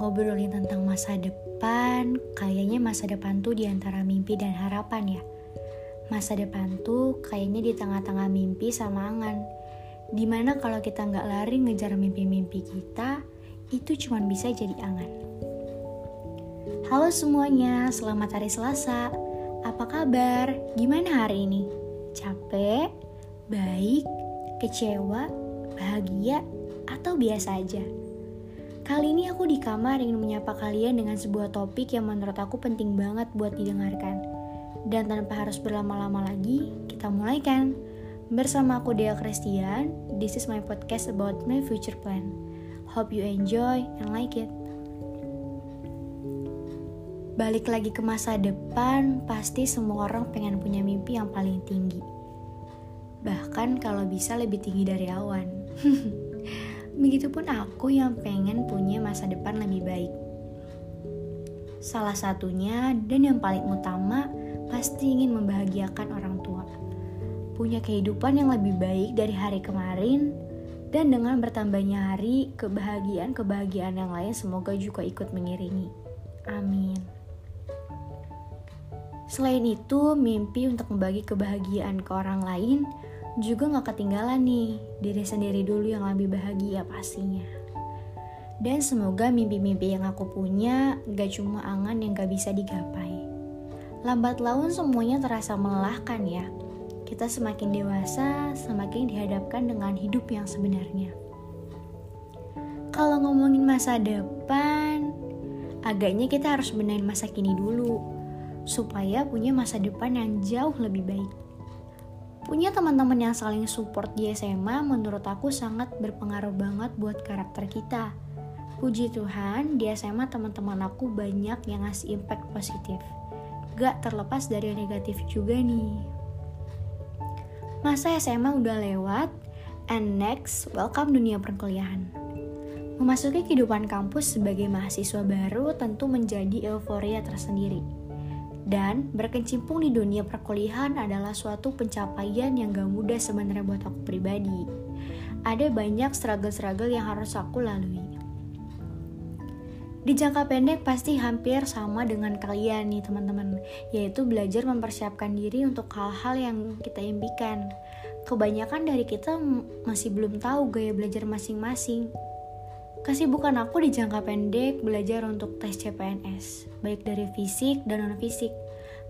ngobrolin tentang masa depan, kayaknya masa depan tuh di antara mimpi dan harapan ya. Masa depan tuh kayaknya di tengah-tengah mimpi sama angan. Di mana kalau kita nggak lari ngejar mimpi-mimpi kita, itu cuma bisa jadi angan. Halo semuanya, selamat hari Selasa. Apa kabar? Gimana hari ini? Capek? Baik? Kecewa? Bahagia? Atau biasa aja? Kali ini aku di kamar ingin menyapa kalian dengan sebuah topik yang menurut aku penting banget buat didengarkan. Dan tanpa harus berlama-lama lagi, kita mulai kan? Bersama aku Dea Christian, this is my podcast about my future plan. Hope you enjoy and like it. Balik lagi ke masa depan, pasti semua orang pengen punya mimpi yang paling tinggi. Bahkan kalau bisa lebih tinggi dari awan. Begitupun aku yang pengen punya masa depan lebih baik. Salah satunya dan yang paling utama pasti ingin membahagiakan orang tua. Punya kehidupan yang lebih baik dari hari kemarin dan dengan bertambahnya hari, kebahagiaan-kebahagiaan yang lain semoga juga ikut mengiringi. Amin. Selain itu, mimpi untuk membagi kebahagiaan ke orang lain juga gak ketinggalan nih, diri sendiri dulu yang lebih bahagia pastinya. Dan semoga mimpi-mimpi yang aku punya gak cuma angan yang gak bisa digapai. Lambat laun semuanya terasa melelahkan ya. Kita semakin dewasa, semakin dihadapkan dengan hidup yang sebenarnya. Kalau ngomongin masa depan, agaknya kita harus benahin masa kini dulu, supaya punya masa depan yang jauh lebih baik. Punya teman-teman yang saling support di SMA menurut aku sangat berpengaruh banget buat karakter kita. Puji Tuhan, di SMA teman-teman aku banyak yang ngasih impact positif. Gak terlepas dari yang negatif juga nih. Masa SMA udah lewat, and next, welcome dunia perkuliahan. Memasuki kehidupan kampus sebagai mahasiswa baru tentu menjadi euforia tersendiri dan berkecimpung di dunia perkuliahan adalah suatu pencapaian yang gak mudah sebenarnya buat aku pribadi. Ada banyak struggle-struggle yang harus aku lalui. Di jangka pendek pasti hampir sama dengan kalian nih teman-teman, yaitu belajar mempersiapkan diri untuk hal-hal yang kita impikan. Kebanyakan dari kita masih belum tahu gaya belajar masing-masing, Kesibukan aku di jangka pendek belajar untuk tes CPNS, baik dari fisik dan non-fisik.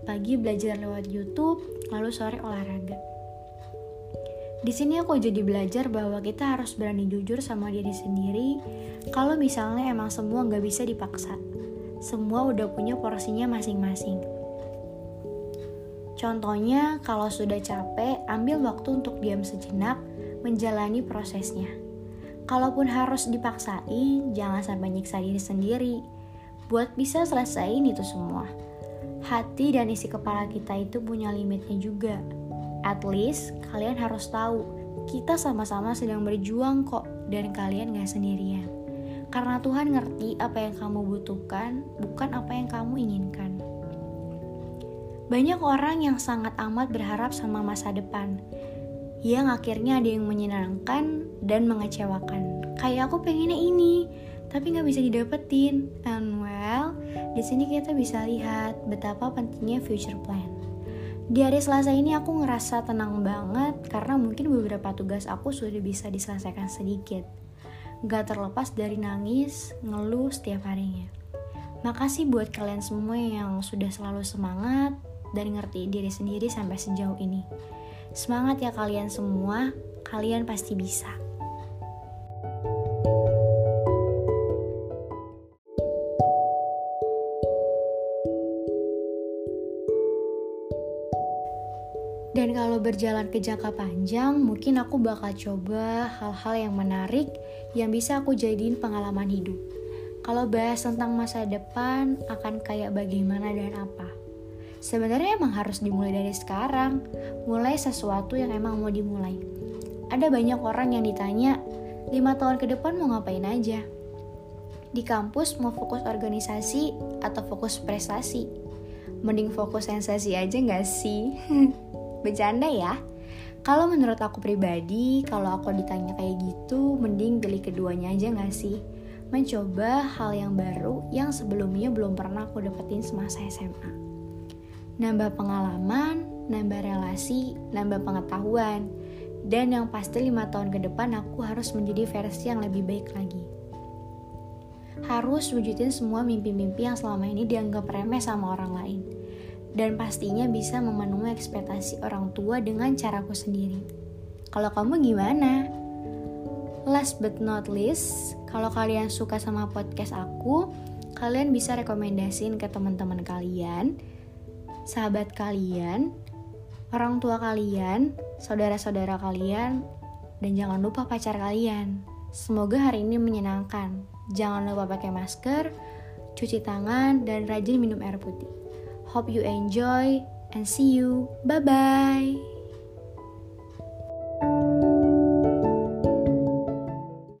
Pagi belajar lewat YouTube, lalu sore olahraga. Di sini aku jadi belajar bahwa kita harus berani jujur sama diri sendiri kalau misalnya emang semua nggak bisa dipaksa. Semua udah punya porsinya masing-masing. Contohnya, kalau sudah capek, ambil waktu untuk diam sejenak, menjalani prosesnya Kalaupun harus dipaksain, jangan sampai nyiksa diri sendiri. Buat bisa selesaiin itu semua. Hati dan isi kepala kita itu punya limitnya juga. At least kalian harus tahu, kita sama-sama sedang berjuang kok dan kalian gak sendirian. Karena Tuhan ngerti apa yang kamu butuhkan, bukan apa yang kamu inginkan. Banyak orang yang sangat amat berharap sama masa depan, yang akhirnya ada yang menyenangkan dan mengecewakan. Kayak aku pengennya ini, tapi nggak bisa didapetin. And well, di sini kita bisa lihat betapa pentingnya future plan. Di hari Selasa ini aku ngerasa tenang banget karena mungkin beberapa tugas aku sudah bisa diselesaikan sedikit. Gak terlepas dari nangis, ngeluh setiap harinya. Makasih buat kalian semua yang sudah selalu semangat dan ngerti diri sendiri sampai sejauh ini. Semangat ya kalian semua, kalian pasti bisa. Dan kalau berjalan ke jangka panjang, mungkin aku bakal coba hal-hal yang menarik yang bisa aku jadiin pengalaman hidup. Kalau bahas tentang masa depan, akan kayak bagaimana dan apa. Sebenarnya emang harus dimulai dari sekarang, mulai sesuatu yang emang mau dimulai. Ada banyak orang yang ditanya, lima tahun ke depan mau ngapain aja? Di kampus mau fokus organisasi atau fokus prestasi? Mending fokus sensasi aja gak sih? Bercanda ya. Kalau menurut aku pribadi, kalau aku ditanya kayak gitu, mending pilih keduanya aja gak sih? mencoba hal yang baru yang sebelumnya belum pernah aku dapetin semasa SMA. Nambah pengalaman, nambah relasi, nambah pengetahuan, dan yang pasti lima tahun ke depan aku harus menjadi versi yang lebih baik lagi. Harus wujudin semua mimpi-mimpi yang selama ini dianggap remeh sama orang lain. Dan pastinya bisa memenuhi ekspektasi orang tua dengan caraku sendiri. Kalau kamu gimana? Last but not least, kalau kalian suka sama podcast aku, kalian bisa rekomendasiin ke teman-teman kalian, sahabat kalian, orang tua kalian, saudara-saudara kalian, dan jangan lupa pacar kalian. Semoga hari ini menyenangkan. Jangan lupa pakai masker, cuci tangan, dan rajin minum air putih. Hope you enjoy and see you. Bye bye.